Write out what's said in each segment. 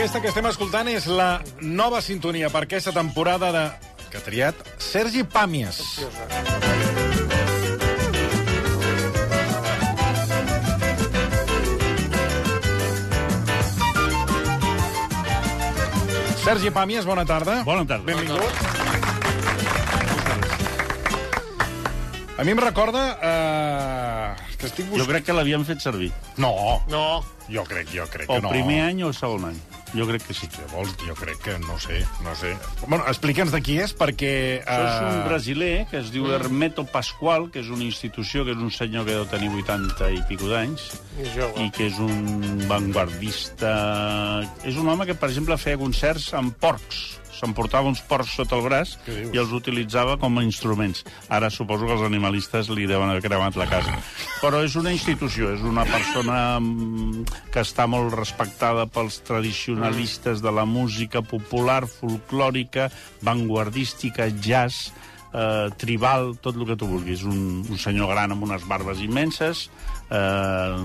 Aquesta que estem escoltant és la nova sintonia per aquesta temporada de que ha triat Sergi Pàmies. Sergi Pàmies, bona tarda. Bona tarda. Benvingut. A mi em recorda... Eh, que estic Jo buscant... crec que l'havien fet servir. No, No. Jo crec, jo crec O que no. primer any o segon any. Jo crec que sí. Què vols? Jo crec que no sé, no sé. Bueno, explica'ns de qui és, perquè... Això és un eh, brasiler que es diu Hermeto Pascual, que és una institució, que és un senyor que deu tenir 80 i pico d'anys, I que és un vanguardista... És un home que, per exemple, feia concerts amb porcs. S'emportava uns porcs sota el braç i els utilitzava com a instruments. Ara suposo que els animalistes li deuen haver cremat la casa. Però és una institució, és una persona mm, que està molt respectada pels tradicionalistes de la música popular, folclòrica, vanguardística, jazz, eh, tribal, tot el que tu vulguis. Un, un senyor gran amb unes barbes immenses, eh,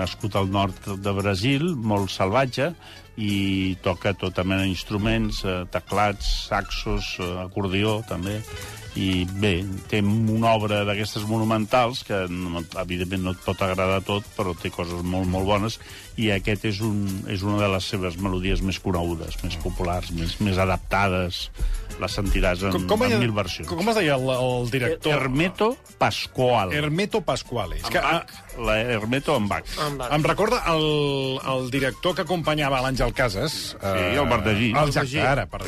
nascut al nord de Brasil, molt salvatge, i toca tota mena d'instruments, eh, teclats, saxos, eh, acordió, també. I bé, té una obra d'aquestes monumentals que no, evidentment no et pot agradar tot, però té coses molt, molt bones i aquest és, un, és una de les seves melodies més conegudes, més populars, més, més adaptades. Les sentiràs en, com, com, en mil versions. com es deia el, el director? Hermeto Pascual. Hermeto Pasquale. És que, Bach, la Hermeto en Bach. En. Em recorda el, el director que acompanyava l'Àngel Casas. eh, Sí, el Bardagí. El Exacte, ara. Per.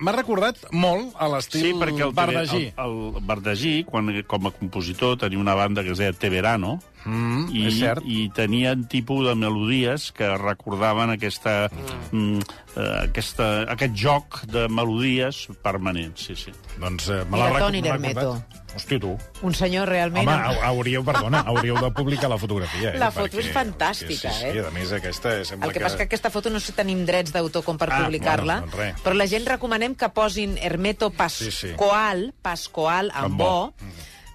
M'ha recordat molt a l'estil Sí, perquè el, Bardagí. el, el Bardagí, quan, com a compositor, tenia una banda que es deia Teverano, Mm, i, és cert. i tenien tipus de melodies que recordaven aquesta, mm. eh, aquesta, aquest joc de melodies permanent, sí, sí. Doncs eh, me I l'ha Toni Hermeto. Hòstia, tu. Un senyor realment... Home, hauríeu, perdona, hauríeu de publicar la fotografia. Eh? La foto perquè- és fantàstica, sí, sí, eh? Sí, a més, aquesta sembla El que passa que aquesta foto no sé si tenim drets d'autor com per Ah, publicar-la, bueno, doncs però la gent recomanem que posin Hermeto Sí, sí. Pascual, Pascual amb Amb bo, bo.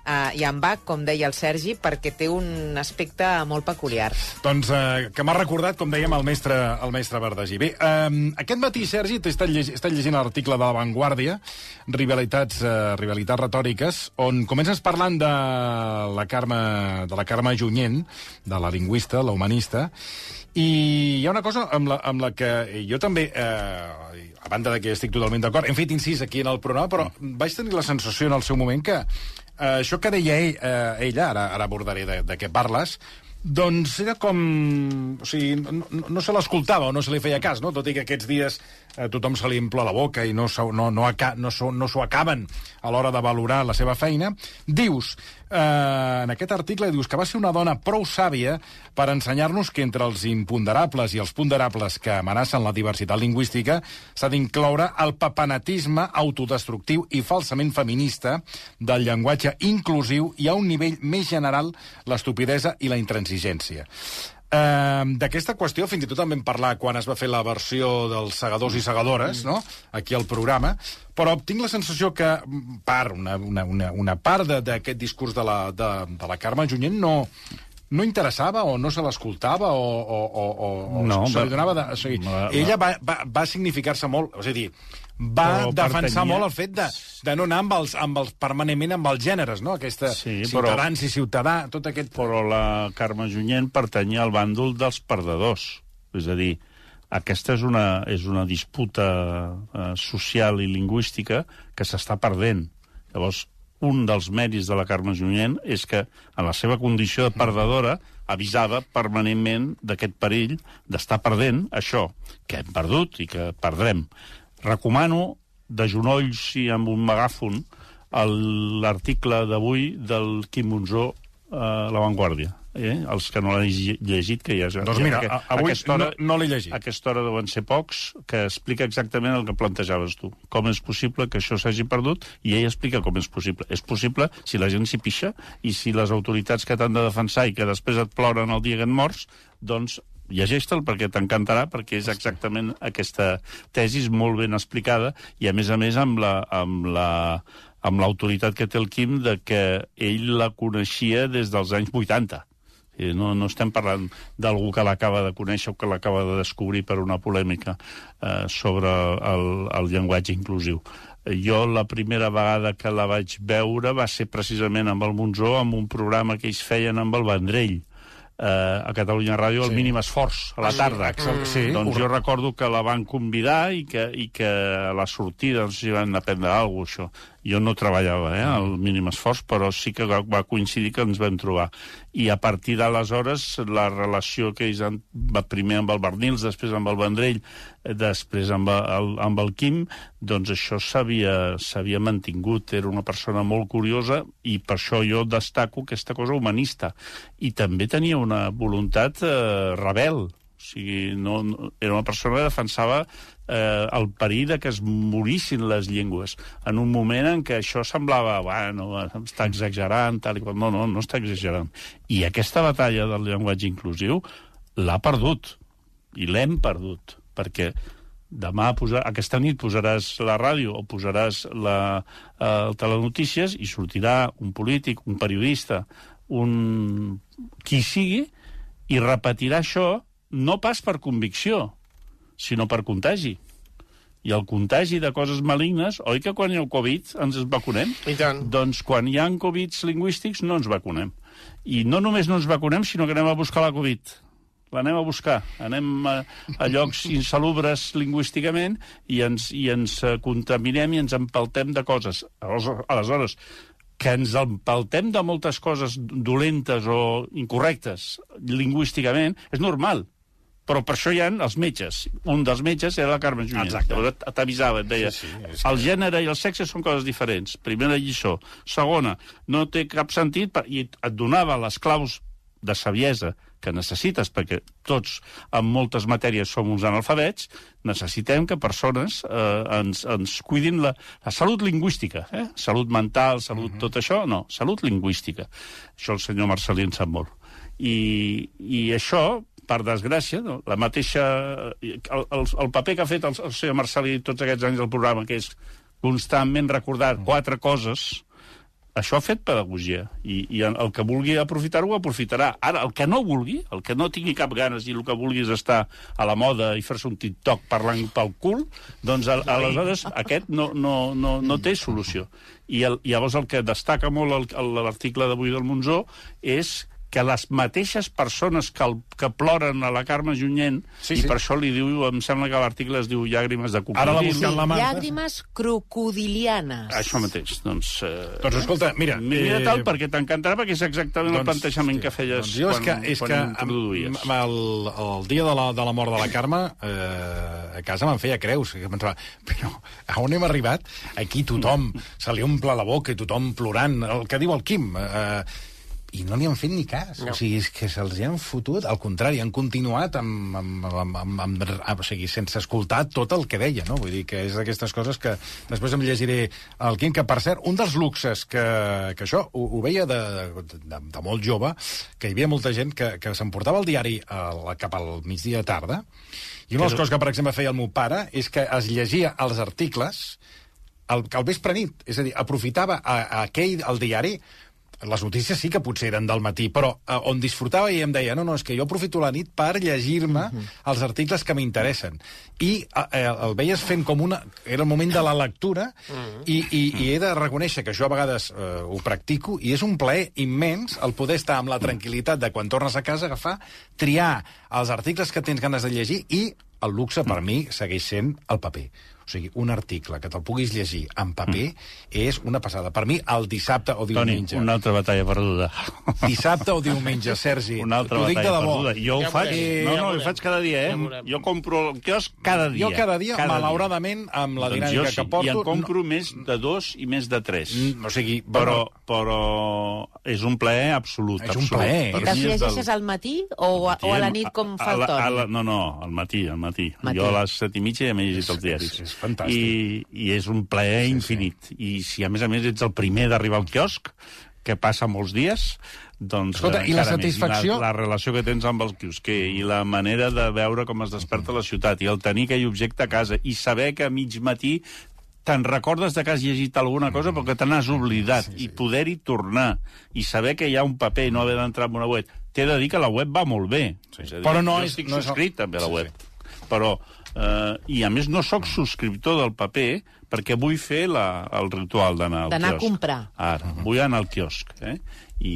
Uh, i amb Bach, com deia el Sergi, perquè té un aspecte molt peculiar. Doncs eh, que m'ha recordat, com dèiem, el mestre, el mestre Bardagí. Bé, eh, aquest matí, Sergi, t'he estat, lleg estat llegint l'article de La Vanguardia, Rivalitats, eh, rivalitats retòriques, on comences parlant de la Carme, de la Carme Junyent, de la lingüista, la humanista, i hi ha una cosa amb la, amb la que jo també, eh, a banda de que estic totalment d'acord, hem fet incís aquí en el programa, però vaig tenir la sensació en el seu moment que eh, això que deia ell, eh, ella, ara, ara abordaré de, de què parles, doncs era com... O sigui, no, no, se l'escoltava o no se li feia cas, no? Tot i que aquests dies eh, tothom se li omple la boca i no, s'ho- no, no, no, no acaben a l'hora de valorar la seva feina. Dius, eh, en aquest article, dius que va ser una dona prou sàvia per ensenyar-nos que entre els imponderables i els ponderables que amenacen la diversitat lingüística s'ha d'incloure el papanatisme autodestructiu i falsament feminista del llenguatge inclusiu i a un nivell més general l'estupidesa i la intransigència. Uh, D'aquesta qüestió fins i tot també vam parlar quan es va fer la versió dels segadors i segadores, no?, aquí al programa, però tinc la sensació que mm, part, una, una, una, una part d'aquest discurs de la, de, de la Carme Junyent no, no interessava o no se l'escoltava o, o, o, o, No, se li va- donava... De, o sigui, ella va, va, va significar-se molt, és a dir, va Però defensar pertanyia- molt el fet de, de no anar amb els, amb els, permanentment amb els gèneres, no? Aquesta Sí, però- ciutadans i ciutadà, tot aquest... Però la Carme Junyent pertanyia al bàndol dels perdedors. És a dir, aquesta és una, és una disputa eh, social i lingüística que s'està perdent. Llavors, un dels mèrits de la Carme Junyent és que, en la seva condició de perdedora, avisava permanentment d'aquest perill d'estar perdent això que hem perdut i que perdrem. Recomano, de genolls i amb un megàfon, l'article d'avui del Quim Monzó a La Vanguardia. Eh? Els que no l'han lle- llegit, que ja... Doncs mira, ja- a- avui aquesta hora, no- no l'he llegit. A aquesta hora deuen ser pocs, que explica exactament el que plantejaves tu. Com és possible que això s'hagi perdut, i ell explica com és possible. És possible si la gent s'hi pixa i si les autoritats que t'han de defensar i que després et ploren el dia que et mors, doncs llegeix-te'l perquè t'encantarà, perquè és exactament aquesta tesis molt ben explicada i, a més a més, amb la, amb la amb l'autoritat que té el Quim de que ell la coneixia des dels anys 80. I no, no estem parlant d'algú que l'acaba de conèixer o que l'acaba de descobrir per una polèmica eh, sobre el, el llenguatge inclusiu. Jo la primera vegada que la vaig veure va ser precisament amb el Monzó, amb un programa que ells feien amb el Vendrell, eh, a Catalunya Ràdio el Sí. mínim esforç, a la tarda. exacte, sí. Doncs jo recordo que la van convidar i que, i que a la sortida, sé si van aprendre alguna cosa, això. Jo no treballava eh, al mínim esforç, però sí que va coincidir que ens vam trobar. I a partir d'aleshores, la relació que ells han, va primer amb el Bernils, després amb el Vendrell, després amb el, amb el Quim, doncs això s'havia s'havia mantingut. Era una persona molt curiosa i per això jo destaco aquesta cosa humanista. I també tenia una voluntat eh, rebel. O sigui, no, no, era una persona que defensava eh, el perill de que es morissin les llengües en un moment en què això semblava bueno, està exagerant, tal i qual. No, no, no està exagerant. I aquesta batalla del llenguatge inclusiu l'ha perdut. I l'hem perdut. Perquè demà, posar, aquesta nit posaràs la ràdio o posaràs la, eh, el telenotícies i sortirà un polític, un periodista, un... qui sigui, i repetirà això no pas per convicció, sinó per contagi. I el contagi de coses malignes, oi que quan hi ha el Covid ens vacunem? I tant. Doncs quan hi ha Covids lingüístics no ens vacunem. I no només no ens vacunem, sinó que anem a buscar la Covid. L'anem a buscar. Anem a, a llocs insalubres lingüísticament i ens, i ens contaminem i ens empaltem de coses. Aleshores, que ens empaltem de moltes coses dolentes o incorrectes lingüísticament és normal. Però per això hi ha els metges. Un dels metges era la Carme Junyent. Exacte. T'avisava, et deia, Sí, sí, el gènere i el sexe són coses diferents. Primera lliçó. Segona, no té cap sentit per... i et donava les claus de saviesa que necessites, perquè tots en moltes matèries som uns analfabets, necessitem que persones eh, ens, ens cuidin la, la salut lingüística. Eh? Salut mental, salut, uh -huh. tot això, no, salut lingüística. Això el senyor Marcelí en sap molt. I, i això, per desgràcia, no? la mateixa... El, el, el paper que ha fet el, el senyor Marcelí tots aquests anys del programa, que és constantment recordar quatre coses, això ha fet pedagogia, i, i el que vulgui aprofitar-ho, ho aprofitarà. Ara, el que no vulgui, el que no tingui cap ganes i el que vulgui és estar a la moda i fer-se un TikTok parlant pel cul, doncs al, aleshores aquest no, no, no, no té solució. I el, llavors el que destaca molt l'article d'avui del Monzó és que les mateixes persones que, el, que ploren a la Carme Junyent, Sí, i sí. per això li diu, em sembla que l'article es diu llàgrimes de Ara la cocodril. busquem la Marta. Llàgrimes crocodilianes. Això mateix, doncs... Eh, Doncs escolta, mira... Mira tal, perquè t'encantarà, perquè és exactament el plantejament que feies doncs jo és que, quan, és quan que introduïes. amb- amb el, el dia de la, de la mort de la Carme, eh, a casa me'n feia creus. Que pensava, però a on hem arribat? Aquí tothom se li omple la boca i tothom plorant. El que diu el Quim... Eh, i no li han fet ni cas. No. O sigui, és que se'ls han fotut. Al contrari, han continuat amb, amb, amb, amb, amb, amb, o sigui, sense escoltar tot el que deia, no? Vull dir que és d'aquestes coses que després em llegiré el Quim, que per cert, un dels luxes que, que això ho, ho veia de, de, de, de molt jove, que hi havia molta gent que, que s'emportava el diari al, cap al migdia tarda, i una de les coses que, per exemple, feia el meu pare és que es llegia els articles al, al vespre nit. És a dir, aprofitava a, a aquell, el diari, les notícies sí que potser eren del matí, però eh, on disfrutava i em deia, no, no, és que jo aprofito la nit per llegir-me els articles que m'interessen. I eh, el veies fent com una... Era el moment de la lectura i, i, i he de reconèixer que jo a vegades eh, ho practico i és un plaer immens el poder estar amb la tranquil·litat de quan tornes a casa agafar, triar els articles que tens ganes de llegir i el luxe per mi segueix sent el paper. O sigui, un article que te'l puguis llegir en paper és una passada. Per mi, el dissabte o Toni, diumenge... una altra batalla perduda. Dissabte o diumenge, Sergi. Una altra de batalla debò. perduda. Jo Ja ho faig... veurem, no, ja no, ho veurem. faig cada dia, Ja eh? veurem. Jo compro el quiosc cada dia. Jo cada dia, Cada malauradament, amb la Doncs dinàmica jo sí, que porto... I en compro més de dos i més de tres. No, o sigui, Però, però és un plaer absolut. És un plaer. Per I te'ls és del- llegeixes al matí o, a, o a la nit com fa el Toni? no, no, al matí, al matí. Matí. Jo a les set i mitja ja m'he llegit els diaris. és- és fantàstic. I, I és un plaer infinit. I si a més a més ets el primer d'arribar al quiosc, que passa molts dies, doncs... Escolta, i la més. satisfacció? La, la relació que tens amb el quiosquer i la manera de veure com es desperta la ciutat i el tenir aquell objecte a casa i saber que a mig matí te'n recordes de que has llegit alguna cosa però que te n'has oblidat i poder-hi tornar i saber que hi ha un paper i no haver d'entrar en una web t'he de dir que la web va molt bé. Sí. És dir, Però no jo és- estic no és- subscrit també a la Sí, web. Però, eh, i a més no sóc subscriptor del paper perquè vull fer la, el ritual d'anar al D'anar a quiosc. comprar. Ara, vull anar al quiosc, eh? I,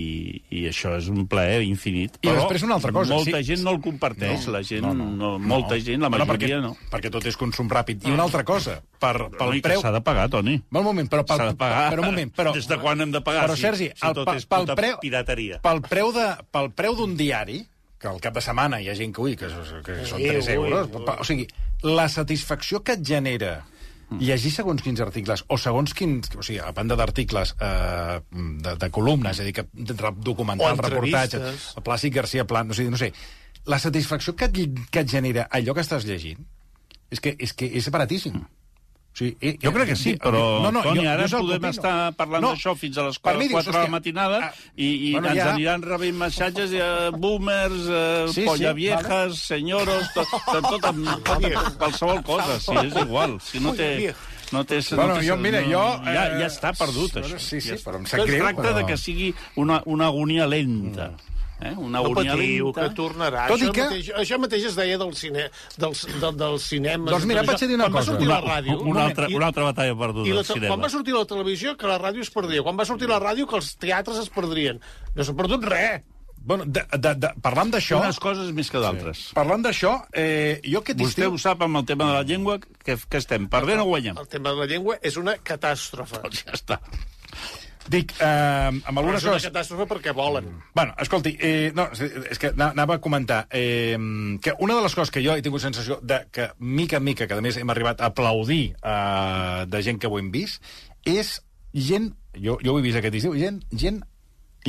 I això és un plaer infinit. I Però després una altra cosa, Molta sí. gent no el comparteix, No, la gent, no, no, no. no, molta gent, la majoria perquè, no. Perquè tot és consum ràpid. I una altra cosa, per, Pel pel preu... S'ha de pagar, Toni. Un moment, però... Pel, S'ha de pagar. Però un moment, però... Des de quan hem de pagar? Però, si- Sergi, si el, tot pel, és pel puta preu... pirateria. Pel preu de, pel preu d'un diari, que al cap de setmana hi ha gent que, ui, que, que són Ui, 3 ui, euros... ui. O sigui, la satisfacció que et genera llegir segons quins articles, o segons quins... O sigui, a banda d'articles eh, de, de columnes, és a dir, que documental, reportatge, Plàstic García Plan, o sigui, no sé, la satisfacció que et, que et genera allò que estàs llegint és que és, que és baratíssim. O sigui, eh, Jo crec que sí, però, no, no, Toni, jo- ara jo que podem opino. estar parlant No, d'això fins a les per 4, mi dius, 4 de la matinada ah, i, i bueno, ens ja- aniran rebent missatges de boomers, eh, Sí, sí, polla viejas, vale. senyoros, tot, tot, tot, tot, amb qualsevol cosa, sí, és igual. Si no té... No té, Bueno, no té, jo, mira, no, jo, Ja, eh, ja està perdut, això. sí, sí, ja però em sap Es greu, tracta però- de que sigui una, una agonia lenta. Eh? Una No patiu, lenta. que tornarà. Tot això, que- mateix, això mateix es deia del, cine, del, del, del cinema. Doncs mira, vaig a dir una quan cosa. Va sortir Una, la ràdio, una, altra, i- una altra batalla perduda I la, cinema. quan va sortir la televisió, que la ràdio es perdria. Quan va sortir la ràdio, que els teatres es perdrien. No s'ha perdut res. Bueno, de, de, de, parlant d'això... Unes coses més que d'altres. Parlant d'això, eh, jo aquest Vostè estiu... ho sap amb el tema de la llengua, que, que estem perdent o guanyem? El tema de la llengua és una catàstrofe. Doncs ja està. Dic, eh, amb algunes és una coses... catàstrofe perquè volen. Bueno, escolti, eh, no, és- que ana- anava a comentar eh, que una de les coses que jo he tingut sensació de que, mica en mica, que a més hem arribat a aplaudir eh, de gent que ho hem vist, és gent, jo, jo ho he vist aquest estiu, gent, gent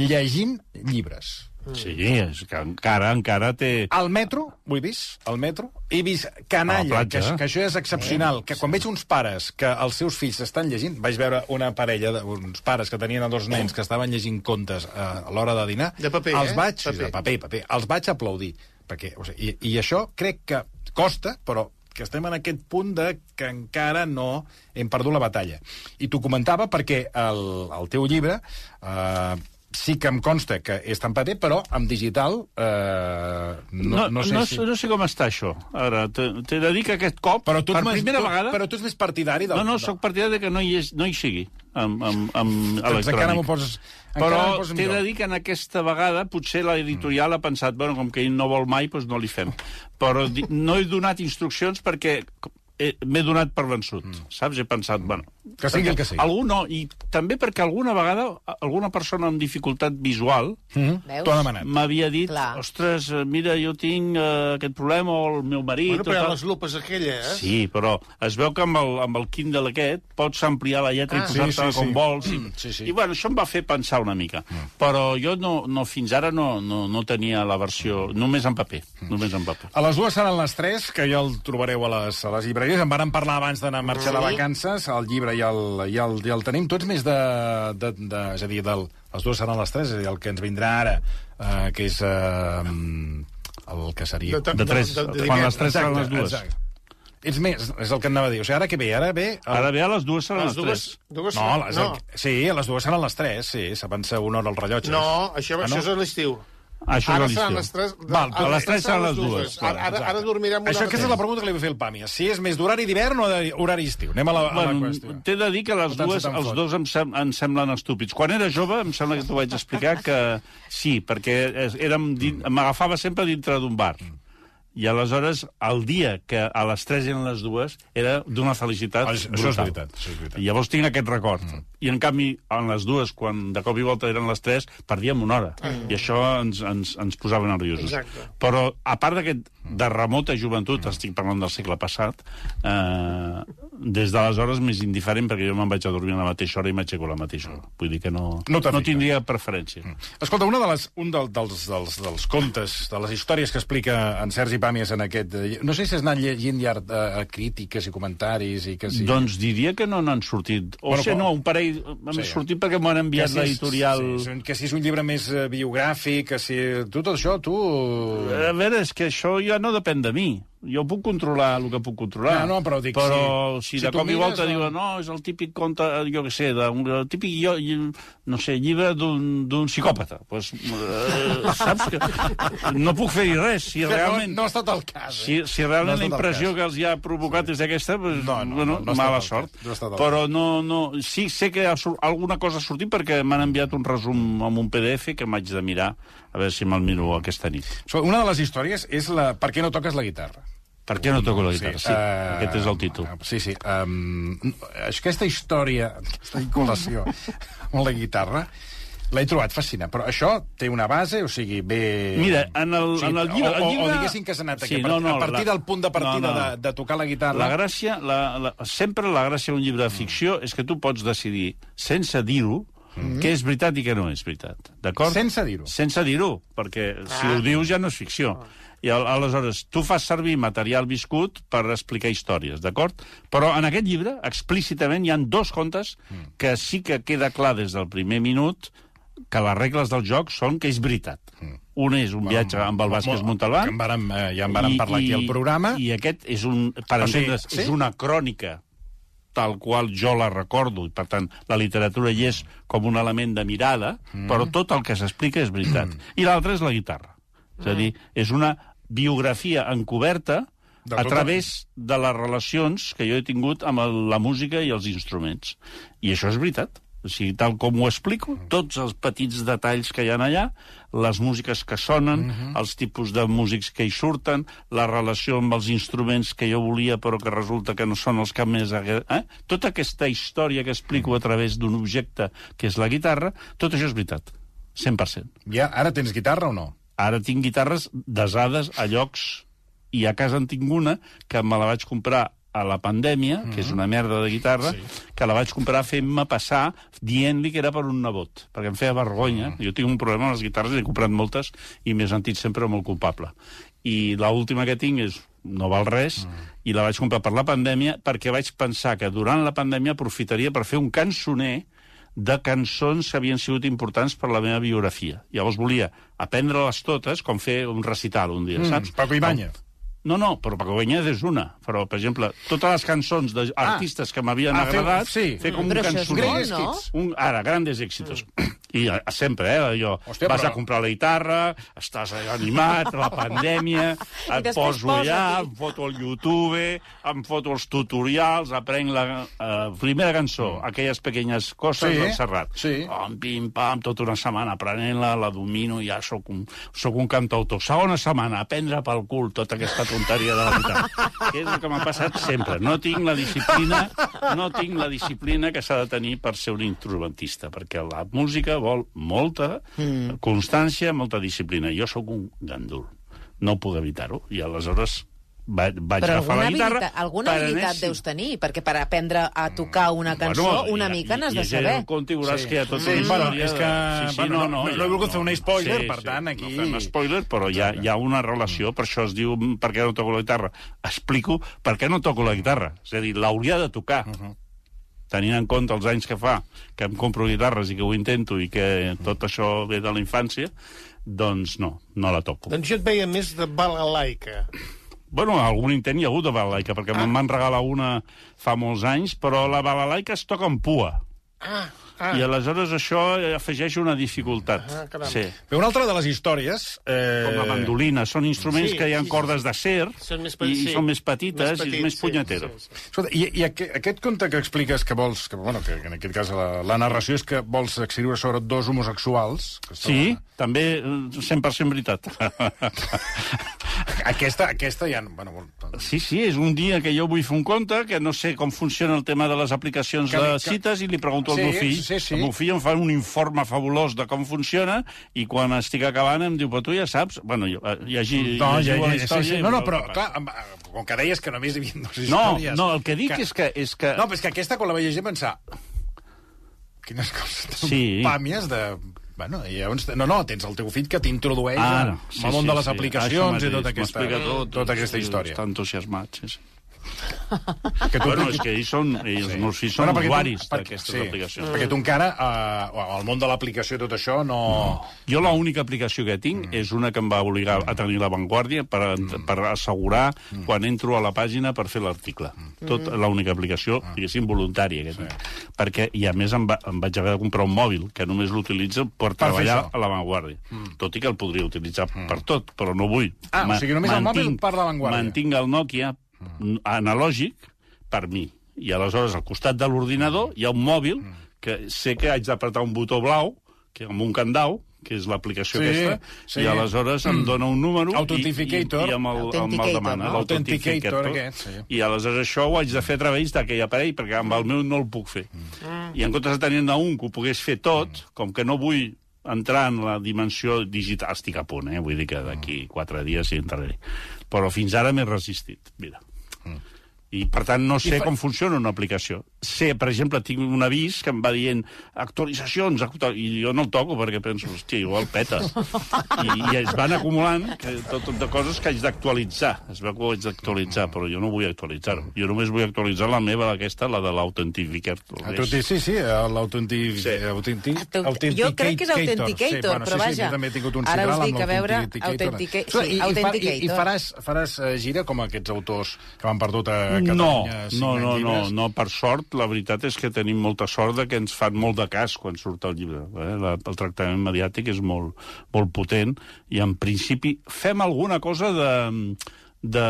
llegint llibres. Sí, és que encara, encara té... Al metro, ho he vist, al metro, he vist canalla, platja. que, que això és excepcional, que quan veig uns pares que els seus fills estan llegint, vaig veure una parella, de, uns pares que tenien dos nens que estaven llegint contes eh, a l'hora de dinar, De paper, els eh? vaig, Paper. de paper, paper, els vaig aplaudir, perquè, o sigui, i, i això crec que costa, però que estem en aquest punt de que encara no hem perdut la batalla. I t'ho comentava perquè el, el teu llibre eh, sí que em consta que és tan paper, però amb digital eh, no, no, sé no, si... no sé com està això. Ara, t'he de dir que aquest cop, Però tu per primera tu, vegada... Però tu ets més partidari del... No, no, sóc partidari de que no hi, és, no hi sigui, amb, amb, amb Doncs encara m'ho electrònic. poses... encara Però m'ho poses t'he de dir que en aquesta vegada potser l'editorial ha pensat, bueno, com que ell no vol mai, doncs no li fem. Però no he donat instruccions perquè m'he donat per vençut, saps? He pensat, bueno... Que sigui el que sigui. Algú no, i també perquè alguna vegada alguna persona amb dificultat visual. Veus? T'ho ha demanat. m'havia dit, Clar. ostres, eh, mira, jo tinc eh, aquest problema, o el meu marit... Bueno, però hi ha tal." les lupes aquelles, eh? Sí, però es veu que amb el, amb el Kindle aquest pots ampliar la lletra Ah. i posar-te Sí, sí, com sí. vols. I, Sí, sí. I bueno, això em va fer pensar una mica. Però jo no, no, fins ara no, no, no tenia la versió... Només en paper. Només en paper. A les dues seran les tres, que ja el trobareu a les, a les llibreries. En varen parlar abans d'anar a marxar de vacances, el llibre ja el, ja el, ja el tenim. Tu ets més de... de, de és a dir, del, les dues seran les tres, és a dir, el que ens vindrà ara, eh, que és eh, el que seria... De- De tres. de- de- Quan de- les tres seran les dues. exacte. Ets més, és el que anava a dir. O sigui, ara què ve? Ara ve... El... Ara bé, a les dues seran Les les, dues, tres. dues No, les, no. El... sí, a les dues seran les tres, sí, s'avança una hora al rellotge. no, això, Ah, no? això és a l'estiu. Això ara és seran les tres... Val, a les tres seran les dues, clar, Ara, ara, ara dormirem una Això, aquesta és la pregunta que li vull fer al Pàmies. Si és més d'horari d'hivern o d'horari estiu? Anem a la, a la Bueno, qüestió. T'he de dir que les No tant dues, els fot. dos em, sem em semblen estúpids. Quan era jove, em sembla que t'ho vaig explicar, que sí, perquè érem m'agafava sempre dintre d'un bar. I aleshores, el dia que a les 3 eren les dues, era d'una felicitat Això- això és brutal. veritat, això és veritat. I llavors tinc aquest record. Mm. I en canvi, en les dues, quan de cop i volta eren les 3, perdíem una hora. Mm. I això ens, ens, ens posava nerviosos. Exacte. Però, a part d'aquest de remota joventut, estic parlant del segle passat, eh, des d'aleshores m'és indiferent perquè jo me'n vaig a dormir a la mateixa hora i m'aixeco a la mateixa hora. Vull dir que no, No no, tindria preferència. Mm. Escolta, una de les, un del, dels, dels, dels contes, de les històries que explica en Sergi Pàmies en aquest... eh, No sé si has anat llegint ja eh, crítiques i comentaris i que sí. Doncs diria que no n'han sortit. O Bueno, com- no, un parell m'han Sí. sortit perquè m'ho han que enviat si l'editorial... Sí, sí, que si és un llibre més eh, biogràfic, que si... Tu, tot això, tu... A veure, és que això ja no depèn de mi. Jo puc controlar el que puc controlar. No, no, però dic, però si- si, si de cop i volta no- diuen no, és el típic conte, jo què sé, un, el típic, jo, no sé, llibre d'un psicòpata. Pues, eh, saps que no puc fer-hi res. Si realment, No, no ha estat el cas. si, Eh? si No realment ha la el impressió cas. que els hi ha provocat és aquesta, pues, No, no, bueno, no, no mala el sort. no el però no, no, sí sé que ha alguna cosa ha sortit perquè m'han enviat un resum amb un PDF que m'haig de mirar a veure si me'l miro aquesta nit. Una de les històries és la... per què no toques la guitarra? Per què no toco la guitarra? Sí, eh, aquest és el títol. Sí, sí. Um, aquesta història, aquesta vinculació amb la guitarra, l'he trobat fascinant. Però això té una base, o sigui, bé... Mira, en el, o sigui, en el llibre... O, o, llibre... o diguéssim que s'ha anat Sí, aquí, no, no, a partir la- del punt de partida no, no. De, de tocar la guitarra... La gràcia, la, la, sempre la gràcia d'un llibre de ficció és que tu pots decidir, sense dir-ho, què és veritat i què no és veritat. D'acord? Sense dir-ho. Sense dir-ho, perquè si ho dius ja no és ficció. I al- aleshores, tu fas servir material viscut per explicar històries, d'acord? Però en aquest llibre, explícitament, hi han dos contes que sí que queda clar des del primer minut que les regles del joc són que és veritat. Un és un viatge amb el Vázquez Montalbán, Que en vàrem, eh, ja en vàrem parlar aquí al programa. I aquest és un, per O sigui, entendre's, sí? és una crònica tal qual jo la recordo, i per tant la literatura hi és com un element de mirada, mm. però tot el que s'explica és veritat. I l'altre és la guitarra. És a dir, és una biografia encoberta De a través de les relacions que jo he tingut amb el, la música i els instruments. I això és veritat. O sigui, tal com ho explico, tots els petits detalls que hi ha allà, les músiques que sonen, uh -huh. els tipus de músics que hi surten, la relació amb els instruments que jo volia però que resulta que no són els que més... Eh? Tota aquesta història que explico a través d'un objecte que és la guitarra, tot això és veritat. 100%. Ja, ara tens guitarra o no? Ara tinc guitarres desades a llocs i a casa en tinc una que me la vaig comprar a la pandèmia, que és una merda de guitarra, sí. que la vaig comprar fent-me passar dient-li que era per un nebot, perquè em feia vergonya. Jo tinc un problema amb les guitarres, he comprat moltes i m'he sentit sempre molt culpable. I l última que tinc és no val res, i la vaig comprar per la pandèmia perquè vaig pensar que durant la pandèmia aprofitaria per fer un cançoner de cançons que havien sigut importants per la meva biografia. Llavors volia aprendre-les totes, com fer un recital un dia, Mm, saps? Paco Ibáñez. No, no, però Paco Ibáñez és una. Però, per exemple, totes les cançons d'artistes que m'havien Ah, agradat, sí. fer com Però un Greatest no? Un, ara, grandes èxitos. I eh, sempre, eh, allò, Hòstia, vas però- a comprar la guitarra, estàs animat, la pandèmia, I et poso posa-t'hi. allà, em foto al YouTube, em foto els tutorials, aprenc la eh, primera cançó, aquelles pequeñas coses Sí, del Serrat. sí. Pam, pim, pam, tota una setmana aprenent-la, la domino, ja sóc un, sóc un cantautor. Segona setmana, aprendre pel cul tota aquesta tonteria de la guitarra. que és el que m'ha passat sempre. No tinc la disciplina, no tinc la disciplina que s'ha de tenir per ser un instrumentista, perquè la música vol molta mm. constància, molta disciplina. Jo sóc un gandul. No puc evitar-ho. I aleshores vaig, vaig Però agafar alguna la guitarra... habilitat, alguna per habilitat anar- deus tenir, perquè per aprendre a tocar una cançó, Bueno, una i- mica n'has de i saber. i veuràs Sí. que hi ha tota Sí, bueno, és que- Sí, sí, bueno, no, no- no, no he volgut fer un spoiler, Sí, per sí, tant, aquí- No fem spoiler, però hi ha, hi ha una relació, per això es diu per què no toco la guitarra. Explico per què no toco la guitarra. És a dir, l'hauria de tocar. Uh -huh. Tenint en compte els anys que fa que em compro guitarres i que ho intento i que tot això ve de la infància, doncs no, no la toco. Doncs jo et veia més de balalaica. Bueno, algun intent hi ha hagut de balalaica, perquè ah. me'n van regalar una fa molts anys, però la balalaica es toca amb pua. Ah, Ah. I aleshores això afegeix una dificultat. Ah, caram. sí. Bé, una altra de les històries... Eh... Com la mandolina. Són instruments Sí, que hi ha sí, sí. cordes d'acer i, petits, i sí. són més petites Més i és petits, més sí, punyetero. sí, sí. Escolta, i, i aquest, aquest conte que expliques que vols... Que, bueno, que, que en aquest cas la, la narració és que vols escriure sobre dos homosexuals... Que Sí, troben- també eh, 100% veritat. Aquesta, aquesta ja... Bueno, doncs- Sí, sí, és un dia que jo vull fer un conte, que no sé com funciona el tema de les aplicacions Que- de que- cites, i li pregunto al Sí, meu fill. sí, sí. El meu fill em fa un informe fabulós de com funciona, i quan estic acabant em diu, però tu ja saps... Bueno, jo, eh, llegi, no, ja, llegiu ja, la sí, història... sí. i No, no, però, clar, com que deies que només hi havia dues No, històries... no, el que dic és que... És que... No, però és que aquesta, quan la vaig llegir, pensar... Quines coses tan Sí. pàmies de... Bueno, i llavors, no, no, tens el teu fill que t'introdueix Ah, no. al Sí, món sí, de les sí. aplicacions i tota mateix, aquesta, tot, tota aquesta història. Està entusiasmat, sí, sí. Que tu, Bueno, és que ells són, ells, sí. meus fills són Bueno, usuaris d'aquestes sí, aplicacions. Perquè tu encara, eh, al món de l'aplicació i tot això, no... Jo l'única aplicació que tinc mm. és una que em va obligar a tenir l'avantguàrdia per, mm. per assegurar mm. quan entro a la pàgina per fer l'article. Mm. Tot l'única aplicació, diguéssim, voluntària que tinc. Perquè, i a més em, va, em vaig haver de comprar un mòbil que només l'utilitzo per, fer treballar a l'avantguàrdia. Mm. Tot i que el podria utilitzar mm. per tot, però no vull. Ah, o Ma- sigui, només el mòbil per l'avantguàrdia. Mantinc el Nokia mm. analògic per mi. I aleshores, al costat de l'ordinador, hi ha un mòbil que sé que haig d'apretar un botó blau, que amb un candau, que és l'aplicació Sí, aquesta, sí. i aleshores em dona un número i, i, i amb el, amb el Authenticator, demana. no? Authenticator aquest, sí. I aleshores això ho haig de fer a través d'aquell aparell, perquè amb el meu no el puc fer. Mm. I en comptes de tenir-ne un que ho pogués fer tot, com que no vull entrar en la dimensió digital, estic a punt, eh? vull dir que d'aquí quatre dies hi entraré. Però fins ara m'he resistit, mira. Mm. I, per tant, no sé fa- com funciona una aplicació. Sé, per exemple, tinc un avís que em va dient actualitzacions, actual... i jo no el toco perquè penso, hòstia, igual peta. I, I es van acumulant que, tot, tot de coses que haig d'actualitzar. Es veu que ho haig d'actualitzar, però jo no vull actualitzar-ho. Jo només vull actualitzar la meva, aquesta, la de l'autentificator. Autentic, sí, sí, l'autentic... Sí. Autentic, Jo crec que és Authenticator, sí, però vaja, Sí, jo també he tingut un ara us dic, amb a veure, Escolta, sí, i, i, fa, i, I Authenticator. faràs, faràs eh, gira com aquests autors que van perdut a No, Catalunya no, no, no, llibres? no, per sort, la veritat és que tenim molta sort de que ens fan molt de cas quan surt el llibre. Eh? La, el tractament mediàtic és molt, molt potent i, en principi, fem alguna cosa de, de,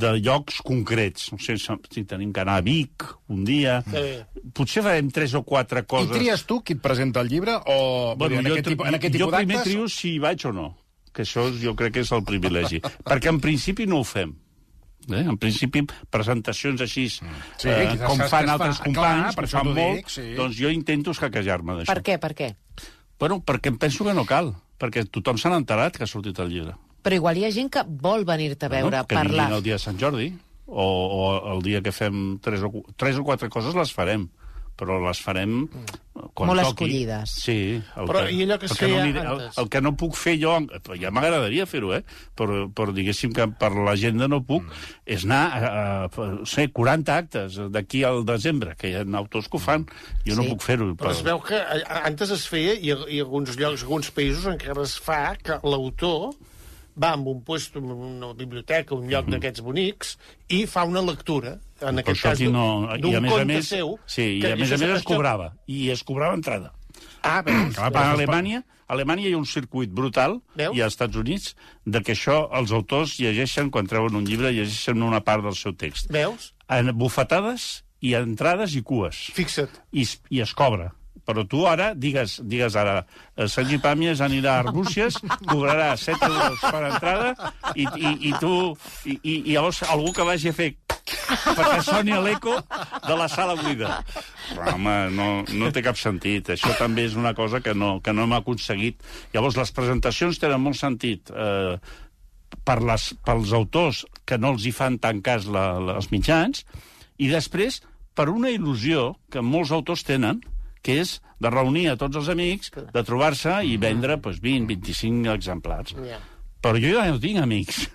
de llocs concrets. No sé si tenim que anar a Vic un dia. Sí. Potser farem tres o quatre I coses. tries tu qui et presenta el llibre o Bueno, en, jo, aquest tipus, en aquest jo tipus primer d'actes? trio si hi vaig o no, que això jo crec que és el privilegi. Perquè en principi no ho fem. Eh? En principi, presentacions així, Sí, sí, eh, que com que fan es fa- altres clar, companys, per que això fan molt, dic, sí. doncs jo intento escaquejar-me d'això. Per què, per què? Bueno, perquè em penso que no cal, perquè tothom s'ha enterat que ha sortit el llibre. Però igual hi ha gent que vol venir-te a veure, Bueno, que parlar. vinguin el dia de Sant Jordi, o, o el dia que fem tres o, tres o quatre coses les farem però les farem quan Molt toqui. escollides. Sí. El Però i allò que es el no feia aniré- el, el que no puc fer jo, ja m'agradaria fer-ho, eh? però, però diguéssim que per l'agenda no puc, és anar a, a, a no sé, 40 actes d'aquí al desembre, que hi ha autors que ho fan. Jo no Sí. puc fer-ho. Però es veu que antes es feia, i, i alguns llocs, alguns països encara es fa, que l'autor va amb un puesto, una biblioteca, un lloc d'aquests bonics, i fa una lectura, en aquest cas, no... d'un conte més, seu. sí, i a més a més es cobrava. I es cobrava entrada. Ah, veus? A Alemanya, a Alemanya hi ha un circuit brutal, Veus? i als Estats Units, de que això els autors llegeixen, quan treuen un llibre, llegeixen una part del seu text. Veus? En bufetades i entrades i cues. Fixa't. I, i es cobra. Però tu ara, digues, digues ara, eh, Sergi Pàmies anirà a Arbúcies, cobrarà 7 euros per entrada, i, i, i tu... I, i, I llavors algú que vagi a fer perquè soni l'eco de la sala buida. Però, home, no, no té cap sentit. Això també és una cosa que no, que no hem aconseguit. Llavors, les presentacions tenen molt sentit eh, per les, pels autors que no els hi fan tant cas la, la, els mitjans, i després per una il·lusió que molts autors tenen, que és de reunir a tots els amics, de trobar-se i vendre doncs, 20-25 exemplars. Ja. Però jo ja no tinc amics.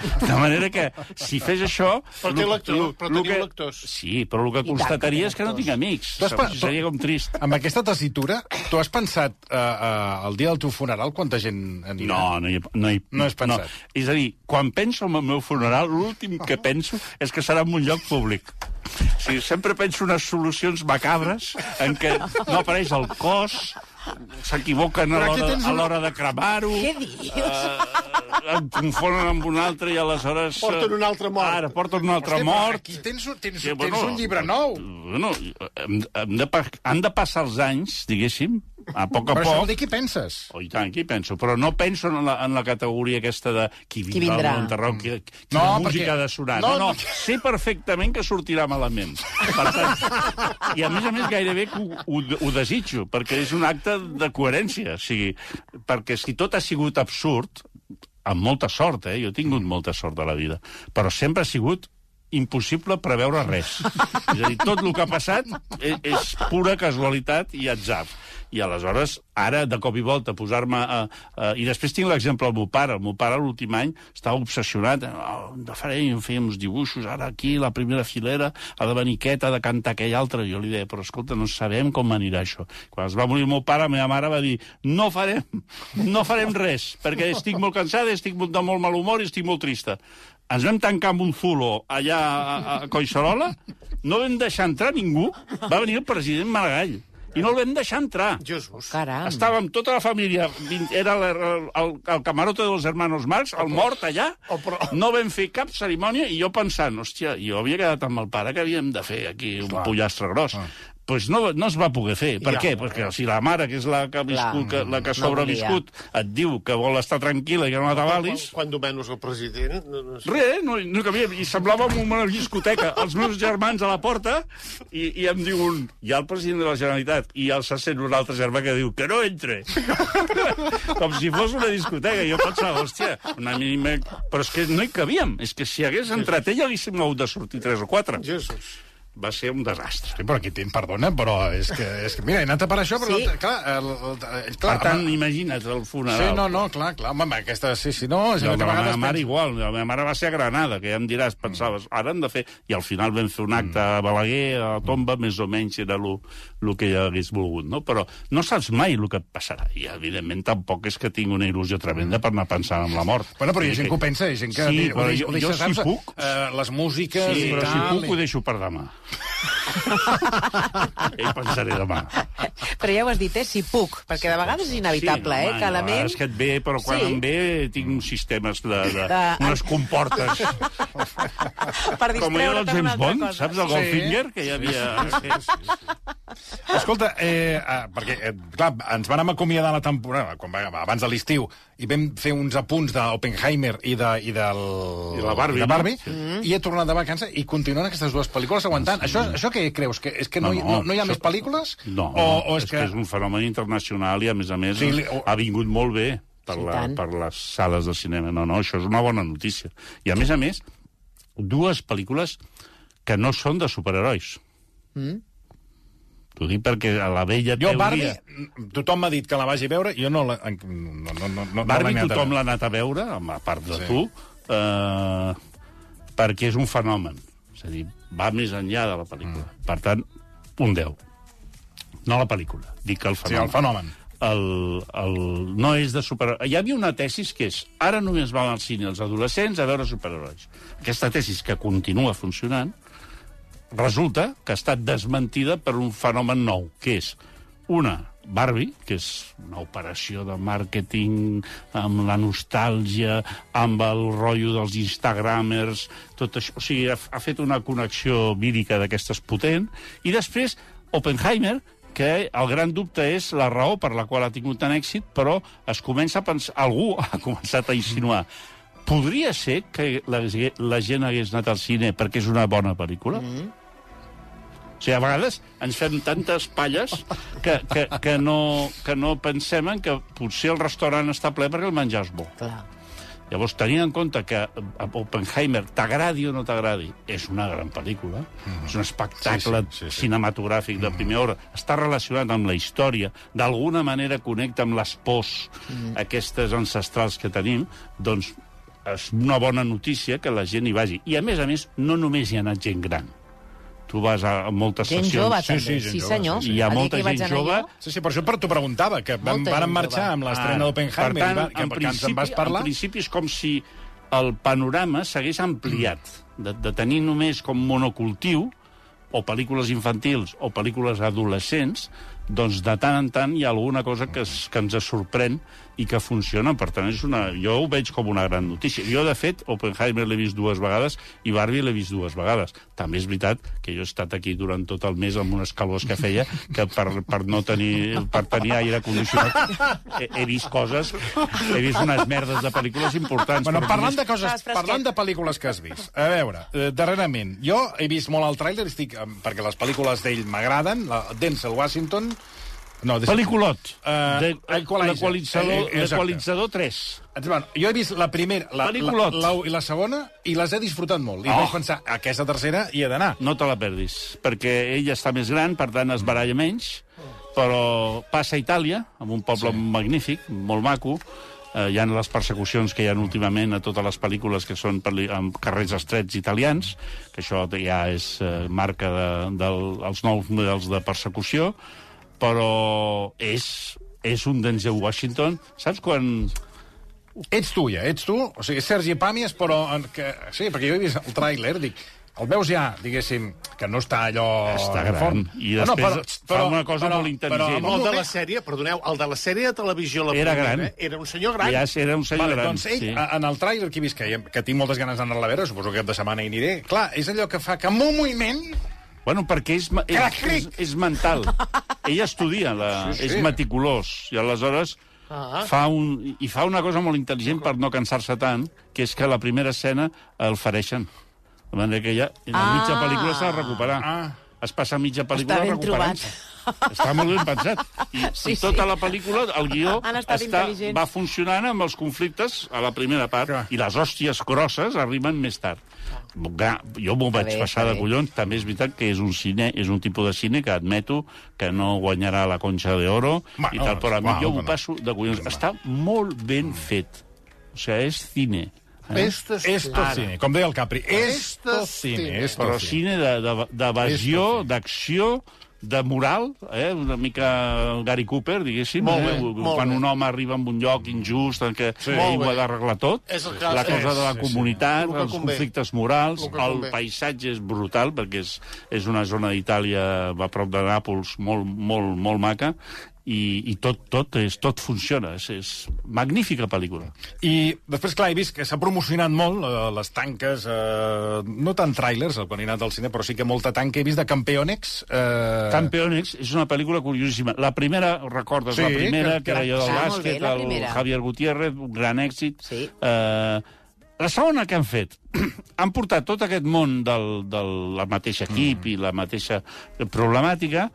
De manera que, si fes això... Però té lo- lector- lo- però lo teniu que- lectors. Sí, però el que constataria és que no tinc amics. Seria com trist. Amb aquesta tessitura, tu has pensat uh, uh, el dia del teu funeral quanta gent anirà? No, no hi, no hi... No has pensat. És a dir, quan penso en el meu funeral, l'últim que penso és que serà en un lloc públic. O sigui, sempre penso unes solucions macabres en què no apareix el cos, s'equivoquen a l'hora tens a una- l'hora de cremar-ho... Què dius? Eh, em confonen amb un altre i aleshores... eh, Porten un altre mort. Ara, porten un altre Hosti, mort. Aquí tens, un- tens, Sí, tens bueno, un llibre nou. Bueno, hem, hem de, han de passar els anys, diguéssim, a poc a Però això poc. vol dir què penses? Oh, i tant, aquí penso. Però no penso en la, en la categoria aquesta de qui vindrà, Qui vindrà. a l'enterrar, qui, quina No, música perquè- ha de sonar. no, No, no, sé perfectament que sortirà malament. Per tant, I a més a més gairebé ho, ho, ho desitjo, perquè és un acte de coherència. O sigui, perquè si tot ha sigut absurd, amb molta sort, eh? Jo he tingut molta sort a la vida, però sempre ha sigut impossible preveure res. és a dir, tot el que ha passat és, és pura casualitat i atzar. I aleshores, ara, de cop i volta, posar-me... A, a, I després tinc l'exemple del meu pare. El meu pare, l'últim any, estava obsessionat. Oh, de farem, fèiem uns dibuixos, ara aquí, la primera filera, ha de venir aquest, ha de cantar aquell altre. Jo li deia, però escolta, no sabem com anirà això. Quan es va morir el meu pare, la meva mare va dir, no farem, no farem res, perquè estic molt cansada, estic de molt mal humor i estic molt trista ens vam tancar amb un zulo allà a, a Collserola, no vam deixar entrar ningú, va venir el president Maragall i no el vam deixar entrar. Jesús. Caram. Estàvem tota la família, era el, el, el, camarote dels hermanos Marx, el mort allà, Oh, però- no vam fer cap cerimònia, i jo pensant, hòstia, jo havia quedat amb el pare que havíem de fer aquí un pollastre gros. Pues no, no es va poder fer. Per Ja. què? Perquè si la mare, que és la que ha viscut, que, la que ha No sobreviscut, et diu que vol estar tranquil·la i que no la tabalis, Quan, quan menys el president... No, no sé. Res, no, no cabia. I semblava una discoteca. Els meus germans a la porta i, i em diu un... Hi ha el president de la Generalitat i el se sent un altre germà que diu que no entre. Com si fos una discoteca. I jo pensava, hòstia, una mínima... Però és que no hi cabíem. És que si hagués entrat ell, haguéssim hagut de sortir tres o quatre. Jesús. Va ser un desastre. Sí, però aquí tinc, perdona, però és que, és que mira, he anat a per això, però Sí. no, clar, el, el, el, clar, Per tant, home, imagina't el funeral. Sí, no, no, clar, clar, home, aquesta, sí, sí, no, és a la meva mare penso- igual, la meva mare va ser a Granada, que ja em diràs, pensaves, ara han de fer... I al final vam fer un acte a Balaguer, a la tomba, més o menys era el que ja hagués volgut, no? Però no saps mai el que et passarà. I, evidentment, tampoc és que tinc una il·lusió tremenda per anar pensant en la mort. Bueno, però hi ha gent que ho pensa, hi ha gent que... Sí, però jo, jo si puc... Eh, les músiques Sí, i però tal... si puc ho deixo per demà. Ja hi pensaré demà. Però ja ho has dit, eh? Si puc, perquè de vegades és inevitable, sí, eh? Que la ment... És que et ve, però quan Sí. em ve tinc uns sistemes de... de, De- unes comportes. Per Com era el distreure't amb una James Bond, cosa. saps, el Goldfinger, que hi havia... Escolta, eh, ah, perquè, eh, clar, ens vam acomiadar la temporada, quan va, abans de l'estiu, i vam fer uns apunts d'Oppenheimer i, de, i, del, I la Barbie, i, de no? Barbie i he tornat de vacances i continuen aquestes dues pel·lícules aguantant. Això, això què creus? Que, és que no, hi- no, no hi ha això- més pel·lícules? No, o, o és, que... és un fenomen internacional i, a més a més, Sí, sí, li- ha vingut molt bé per, Sí, la, tant. per les sales de cinema. No, no, això és una bona notícia. I, a més a més, dues pel·lícules que no són de superherois. Mm? T'ho dic perquè a la vella Jo, teoria... Barbie, tothom m'ha dit que la vagi a veure, jo no la... No, no, no, no, Barbie no tothom l'ha anat a veure, a part de Sí. sí. tu, eh, perquè és un fenomen. És a dir, va més enllà de la pel·lícula. Mm. Per tant, un 10. No la pel·lícula, dic el Sí, fenomen. el fenomen. el, el, no és de superherois. Hi havia una tesis que és ara només van al cine els adolescents a veure superherois. Aquesta tesis que continua funcionant resulta que ha estat desmentida per un fenomen nou, que és una Barbie, que és una operació de màrqueting amb la nostàlgia, amb el rotllo dels instagramers, tot això. O sigui, ha, ha fet una connexió vírica d'aquestes potent. I després, Oppenheimer, que el gran dubte és la raó per la qual ha tingut tant èxit, però es comença a pensar... Algú ha començat a insinuar podria ser que la, la gent hagués anat al cine perquè és una bona pel·lícula? Mm. O sigui, a vegades ens fem tantes palles que, que, que, no, que no pensem en que potser el restaurant està ple perquè el menjar és bo. Clar. Llavors, tenint en compte que Oppenheimer, t'agradi o no t'agradi, és una gran pel·lícula, mm. és un espectacle Sí, sí, sí, sí. cinematogràfic de primera hora, està relacionat amb la història, d'alguna manera connecta amb les pors mm. aquestes ancestrals que tenim, doncs és una bona notícia que la gent hi vagi. I, a més a més, no només hi ha anat gent gran. Tu vas a moltes Gent sessions... jove, Sí, també. sí, Sí, gent sí, jove, senyor. sí, sí. Hi ha molta gent jove... jo, Sí, sí, per això per t'ho preguntava, que vàrem gent marxar jove. amb l'estrena d'Oppenheimer, per tant, i va- que, en en vas principi, parlar. en principi és com si el panorama s'hagués ampliat, de, de tenir només com monocultiu o pel·lícules infantils o pel·lícules adolescents, doncs de tant en tant hi ha alguna cosa que, es, que ens sorprèn i que funciona. Per tant, és una, jo ho veig com una gran notícia. Jo, de fet, Oppenheimer l'he vist dues vegades i Barbie l'he vist dues vegades. També és veritat que jo he estat aquí durant tot el mes amb unes calors que feia que per, per no tenir, per tenir aire condicionat he, he vist coses, he vist unes merdes de pel·lícules importants. Bueno, parlant de coses, parlant de pel·lícules que has vist. A veure, eh, darrerament, jo he vist molt el tràiler, estic, eh, perquè les pel·lícules d'ell m'agraden, la Denzel Washington, No, deixa- Pel·liculot. Eh, de, Equalizer. l'equalitzador, Eh, eh, l'equalitzador 3. Bueno, jo he vist la primera, la, la, la, i la segona, i les he disfrutat molt. I Oh. vaig pensar, aquesta tercera hi he d'anar. No te la perdis, perquè ell està més gran, per tant es baralla menys, però passa a Itàlia, amb un poble sí. magnífic, molt maco, eh, hi ha les persecucions que hi ha últimament a totes les pel·lícules que són pel·li amb carrers estrets italians, que això ja és eh, marca de, dels de, nous models de persecució, però és, és un Denzel Washington. Saps quan... Ets tu, ja, ets tu. O sigui, Sergi Pàmies, però... En, que, sí, perquè jo he vist el tràiler, dic... El veus ja, diguéssim, que no està allò... Està gran, fort. i després fa una cosa molt intel·ligent. en No, un el de la sèrie, perdoneu, el de la sèrie de televisió, la Era primera, gran. eh, era un senyor gran. Ja era un senyor Vale, gran. doncs ell, sí. en el tràiler que he vist, que, que tinc moltes ganes d'anar-la a veure, suposo que cap de setmana hi aniré, clar, és allò que fa que amb un moviment... Bueno, perquè és, és, és, és mental. Ell estudia, la, Sí, sí. és meticulós, i aleshores Ah. fa un, i fa una cosa molt intel·ligent per no cansar-se tant, que és que la primera escena el fereixen. De manera que ja, en la Ah. mitja pel·lícula s'ha de recuperar. Ah. Es passa mitja pel·lícula Està ben recuperant-se. Està molt ben pensat. I, Sí, i tota sí. la pel·lícula, el guió, està, va funcionant amb els conflictes a la primera part, Clar. i les hòsties grosses arriben més tard. Jo m'ho vaig bé, passar de collons. També és veritat que és un cine, és un tipus de cine que admeto que no guanyarà la conxa d'oro i tal, però a mi jo m'ho passo de collons. Està molt ben fet. O sigui, és cine. Eh? Esto es Esto es cine, com deia el Capri. Esto es cine, esto Però es cine. cine de- de- d'evasió, d'acció, de moral, eh? una mica Gary Cooper, diguéssim, Molt eh? bé, molt quan bé. un home arriba a un lloc injust en què sí. Ell ho ha d'arreglar tot, És el que- la cosa és, de la sí, sí. comunitat, El que els conflictes morals, El el paisatge és brutal, perquè és, és una zona d'Itàlia a prop de Nàpols molt, molt, molt maca, i, i tot, tot, és, tot funciona. És, és magnífica pel·lícula. I després, clar, he vist que s'ha promocionat molt eh, les tanques, eh, no tant trailers, quan he anat al cine, però sí que molta tanca he vist de Campeonex. Eh... Campeonex és una pel·lícula curiosíssima. La primera, recordes, Sí, la primera, que- que, era allò del Ah, bé, bàsquet, el. Javier Gutiérrez, un gran èxit. Sí. Eh, la segona que han fet, han portat tot aquest món del, del la mateix equip mm. i la mateixa problemàtica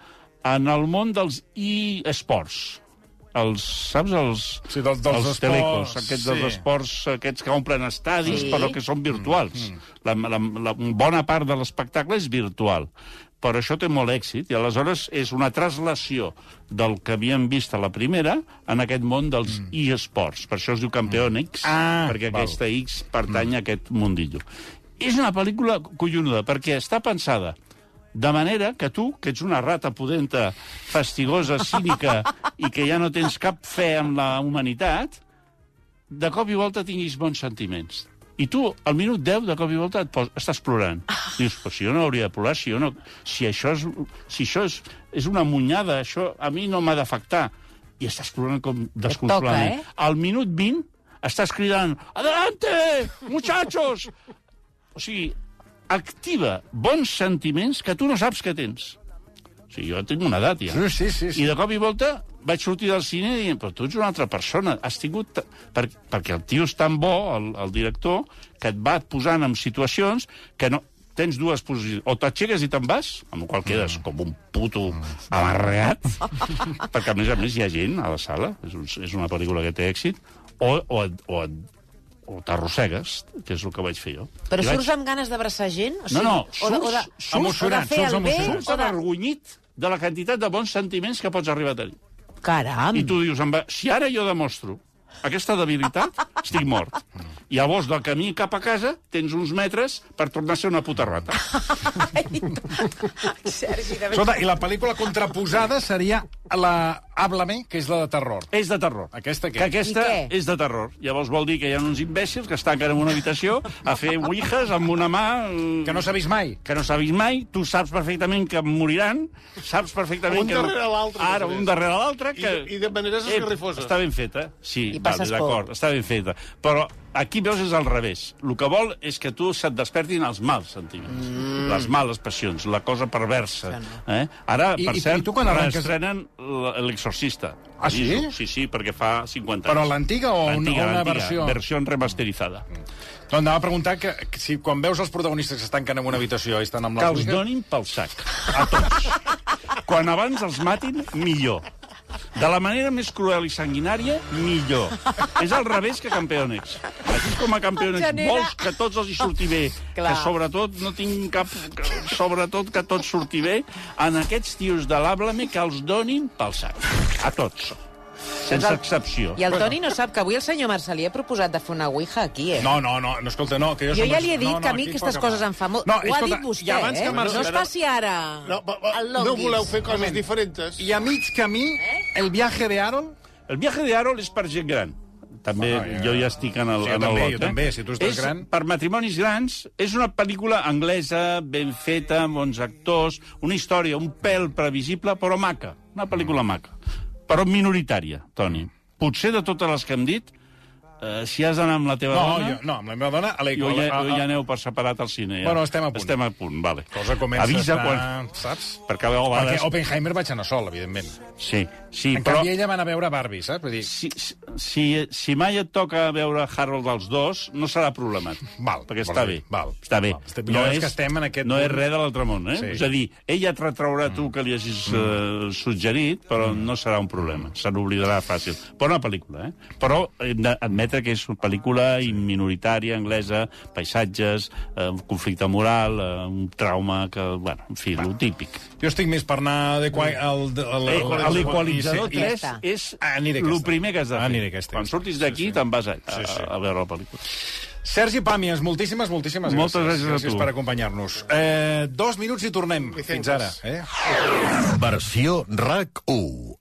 en el món dels e-sports. Els, saps, els, Sí, dels- dels els esports, telecos, aquests sí. dels esports, aquests que omplen estadis, Sí. però que són virtuals. La, la, la bona part de l'espectacle és virtual però això té molt èxit, i aleshores és una traslació del que havíem vist a la primera en aquest món dels mm. e-sports. Per això es diu Campeonex, Ah, perquè val. aquesta X pertany a aquest mundillo. És una pel·lícula collonuda, perquè està pensada de manera que tu, que ets una rata pudenta, fastigosa, cínica, i que ja no tens cap fe en la humanitat, de cop i volta tinguis bons sentiments. I tu, al minut 10, de cop i volta, et pos... estàs plorant. Dius, però si jo no hauria de plorar, si, jo no... si això, és... si això és... és una munyada, això a mi no m'ha d'afectar. I estàs plorant com desconsoladament. toca, eh? Al minut 20 estàs cridant «Adelante, muchachos!» O sigui, activa bons sentiments que tu no saps que tens. O sigui, jo tinc una edat, ja. Sí, sí, sí. sí. I de cop i volta vaig sortir del cine dient, però tu ets una altra persona. Has tingut... Per, perquè el tio és tan bo, el, el director, que et va posant en situacions que no... Tens dues posicions. O t'aixeques i te'n vas, amb la qual quedes com un puto amarreat, perquè a més a més hi ha gent a la sala, és, un, és una pel·lícula que té èxit, o, o, et- o, et- o t'arrossegues, que és el que vaig fer jo. Però I vaig- surts amb ganes d'abraçar gent? O no, no, o de, o de, surts, o emocionat, de fer surts el bé, emocionat. surts o de... avergonyit de la quantitat de bons sentiments que pots arribar a tenir. Caram! I tu dius, va, si ara jo demostro aquesta debilitat, estic mort. I llavors, del camí cap a casa, tens uns metres per tornar a ser una puta rata. Sergi, de Escolta, i la pel·lícula contraposada seria la Háblame, que és la de terror. És de terror. Aquesta què? Que aquesta I què? és de terror. Llavors vol dir que hi ha uns imbècils que es tanquen en una habitació a fer ouijas amb una mà... eh, Que no s'ha vist mai. que no s'ha vist mai, tu saps perfectament que moriran, saps perfectament Un que... no- darrere l'altre, Ara, un darrere l'altre, I que... de- i de maneres esgarrifoses. Està ben feta, sí, I passes d'acord, està ben feta. Però aquí veus és al revés. El que vol és que tu se't despertin els mals sentiments, mm. les males passions, la cosa perversa. Eh? Ara, I- per i- cert, i tu quan arrenques- reestrenen l- l'exorcista. Ah, sí? Sí, sí, perquè fa 50 anys. Però l'antiga o una- una versió? Versió remasterizada. No, anava a preguntar que, que si quan veus els protagonistes que es tanquen en una habitació i estan amb Que les els donin pel sac, a tots. Quan abans els matin, millor. De la manera més cruel i sanguinària, millor. És al revés que Campeonex. Aquí com a Campeonex Genera- vols que tots els hi surti bé, Clar. que sobretot no tinc cap... que- Sobretot que tot surti bé, en aquests tios de l'Àblame que els donin pel sac. A tots. Sense excepció. I el Toni no sap que avui el senyor Marcelí ha proposat de fer una ouija aquí, eh? No, no, no, no, escolta, no, que jo... Jo som- ja li he dit no, no, que a mi aquestes coses em fa molt... No, Ho ha escolta, dit vostè, abans que eh? Marc- No es faci ara No, va, va, el no voleu fer coses diferents? I a mig camí, el viaje de Aaron... El viaje de Harold és per gent gran. També, ja. jo ja estic en el, Sí, jo en el també, lot, jo eh? també, si tu estàs és, gran. Per matrimonis grans, és una pel·lícula anglesa, ben feta, amb bons actors, una història un pèl previsible, però maca. Una pel·lícula maca. Però minoritària, Toni. Potser de totes les que hem dit, eh, si has d'anar amb la teva No, dona... jo, no, amb la meva dona... A la, Jo ja, a, jo ja aneu per separat al cine. Ja. Bueno, estem a punt. Estem a punt, vale. cosa comença Avisa a quan... saps? Perquè a Perquè vegades... Oppenheimer vaig anar sol, evidentment. Sí, sí, En però... canvi, ella va anar a veure Barbie, saps? Vull dir, Si, si, si mai et toca veure Harold dels dos, no serà problemàtic. Val, perquè està dir, bé. val, està bé. val. Estem- jo és que estem en aquest no és res de l'altre món, eh? Sí. És a dir, ella et retraurà tu que li hagis eh, suggerit, però no serà un problema. Se n'oblidarà fàcil. Bona pel·lícula, eh? Però hem d'admetre que és una pel·lícula minoritària, anglesa, paisatges, eh, un conflicte moral, eh, un trauma que, bueno, en fi, lo típic. jo estic més per anar de qua... El, el, el, Eh, L'equalitzador i- i- 3 està. és el aquesta. primer que has de fer. Aniré aquesta. Quan surtis d'aquí, Sí, sí. te'n vas a, a, Sí, sí. a veure la pel·lícula. Sergi Pàmies, moltíssimes, moltíssimes gràcies. Moltes gràcies a gràcies tu. per acompanyar-nos. Eh, dos minuts i tornem. Fins ara. Eh? Versió RAC 1.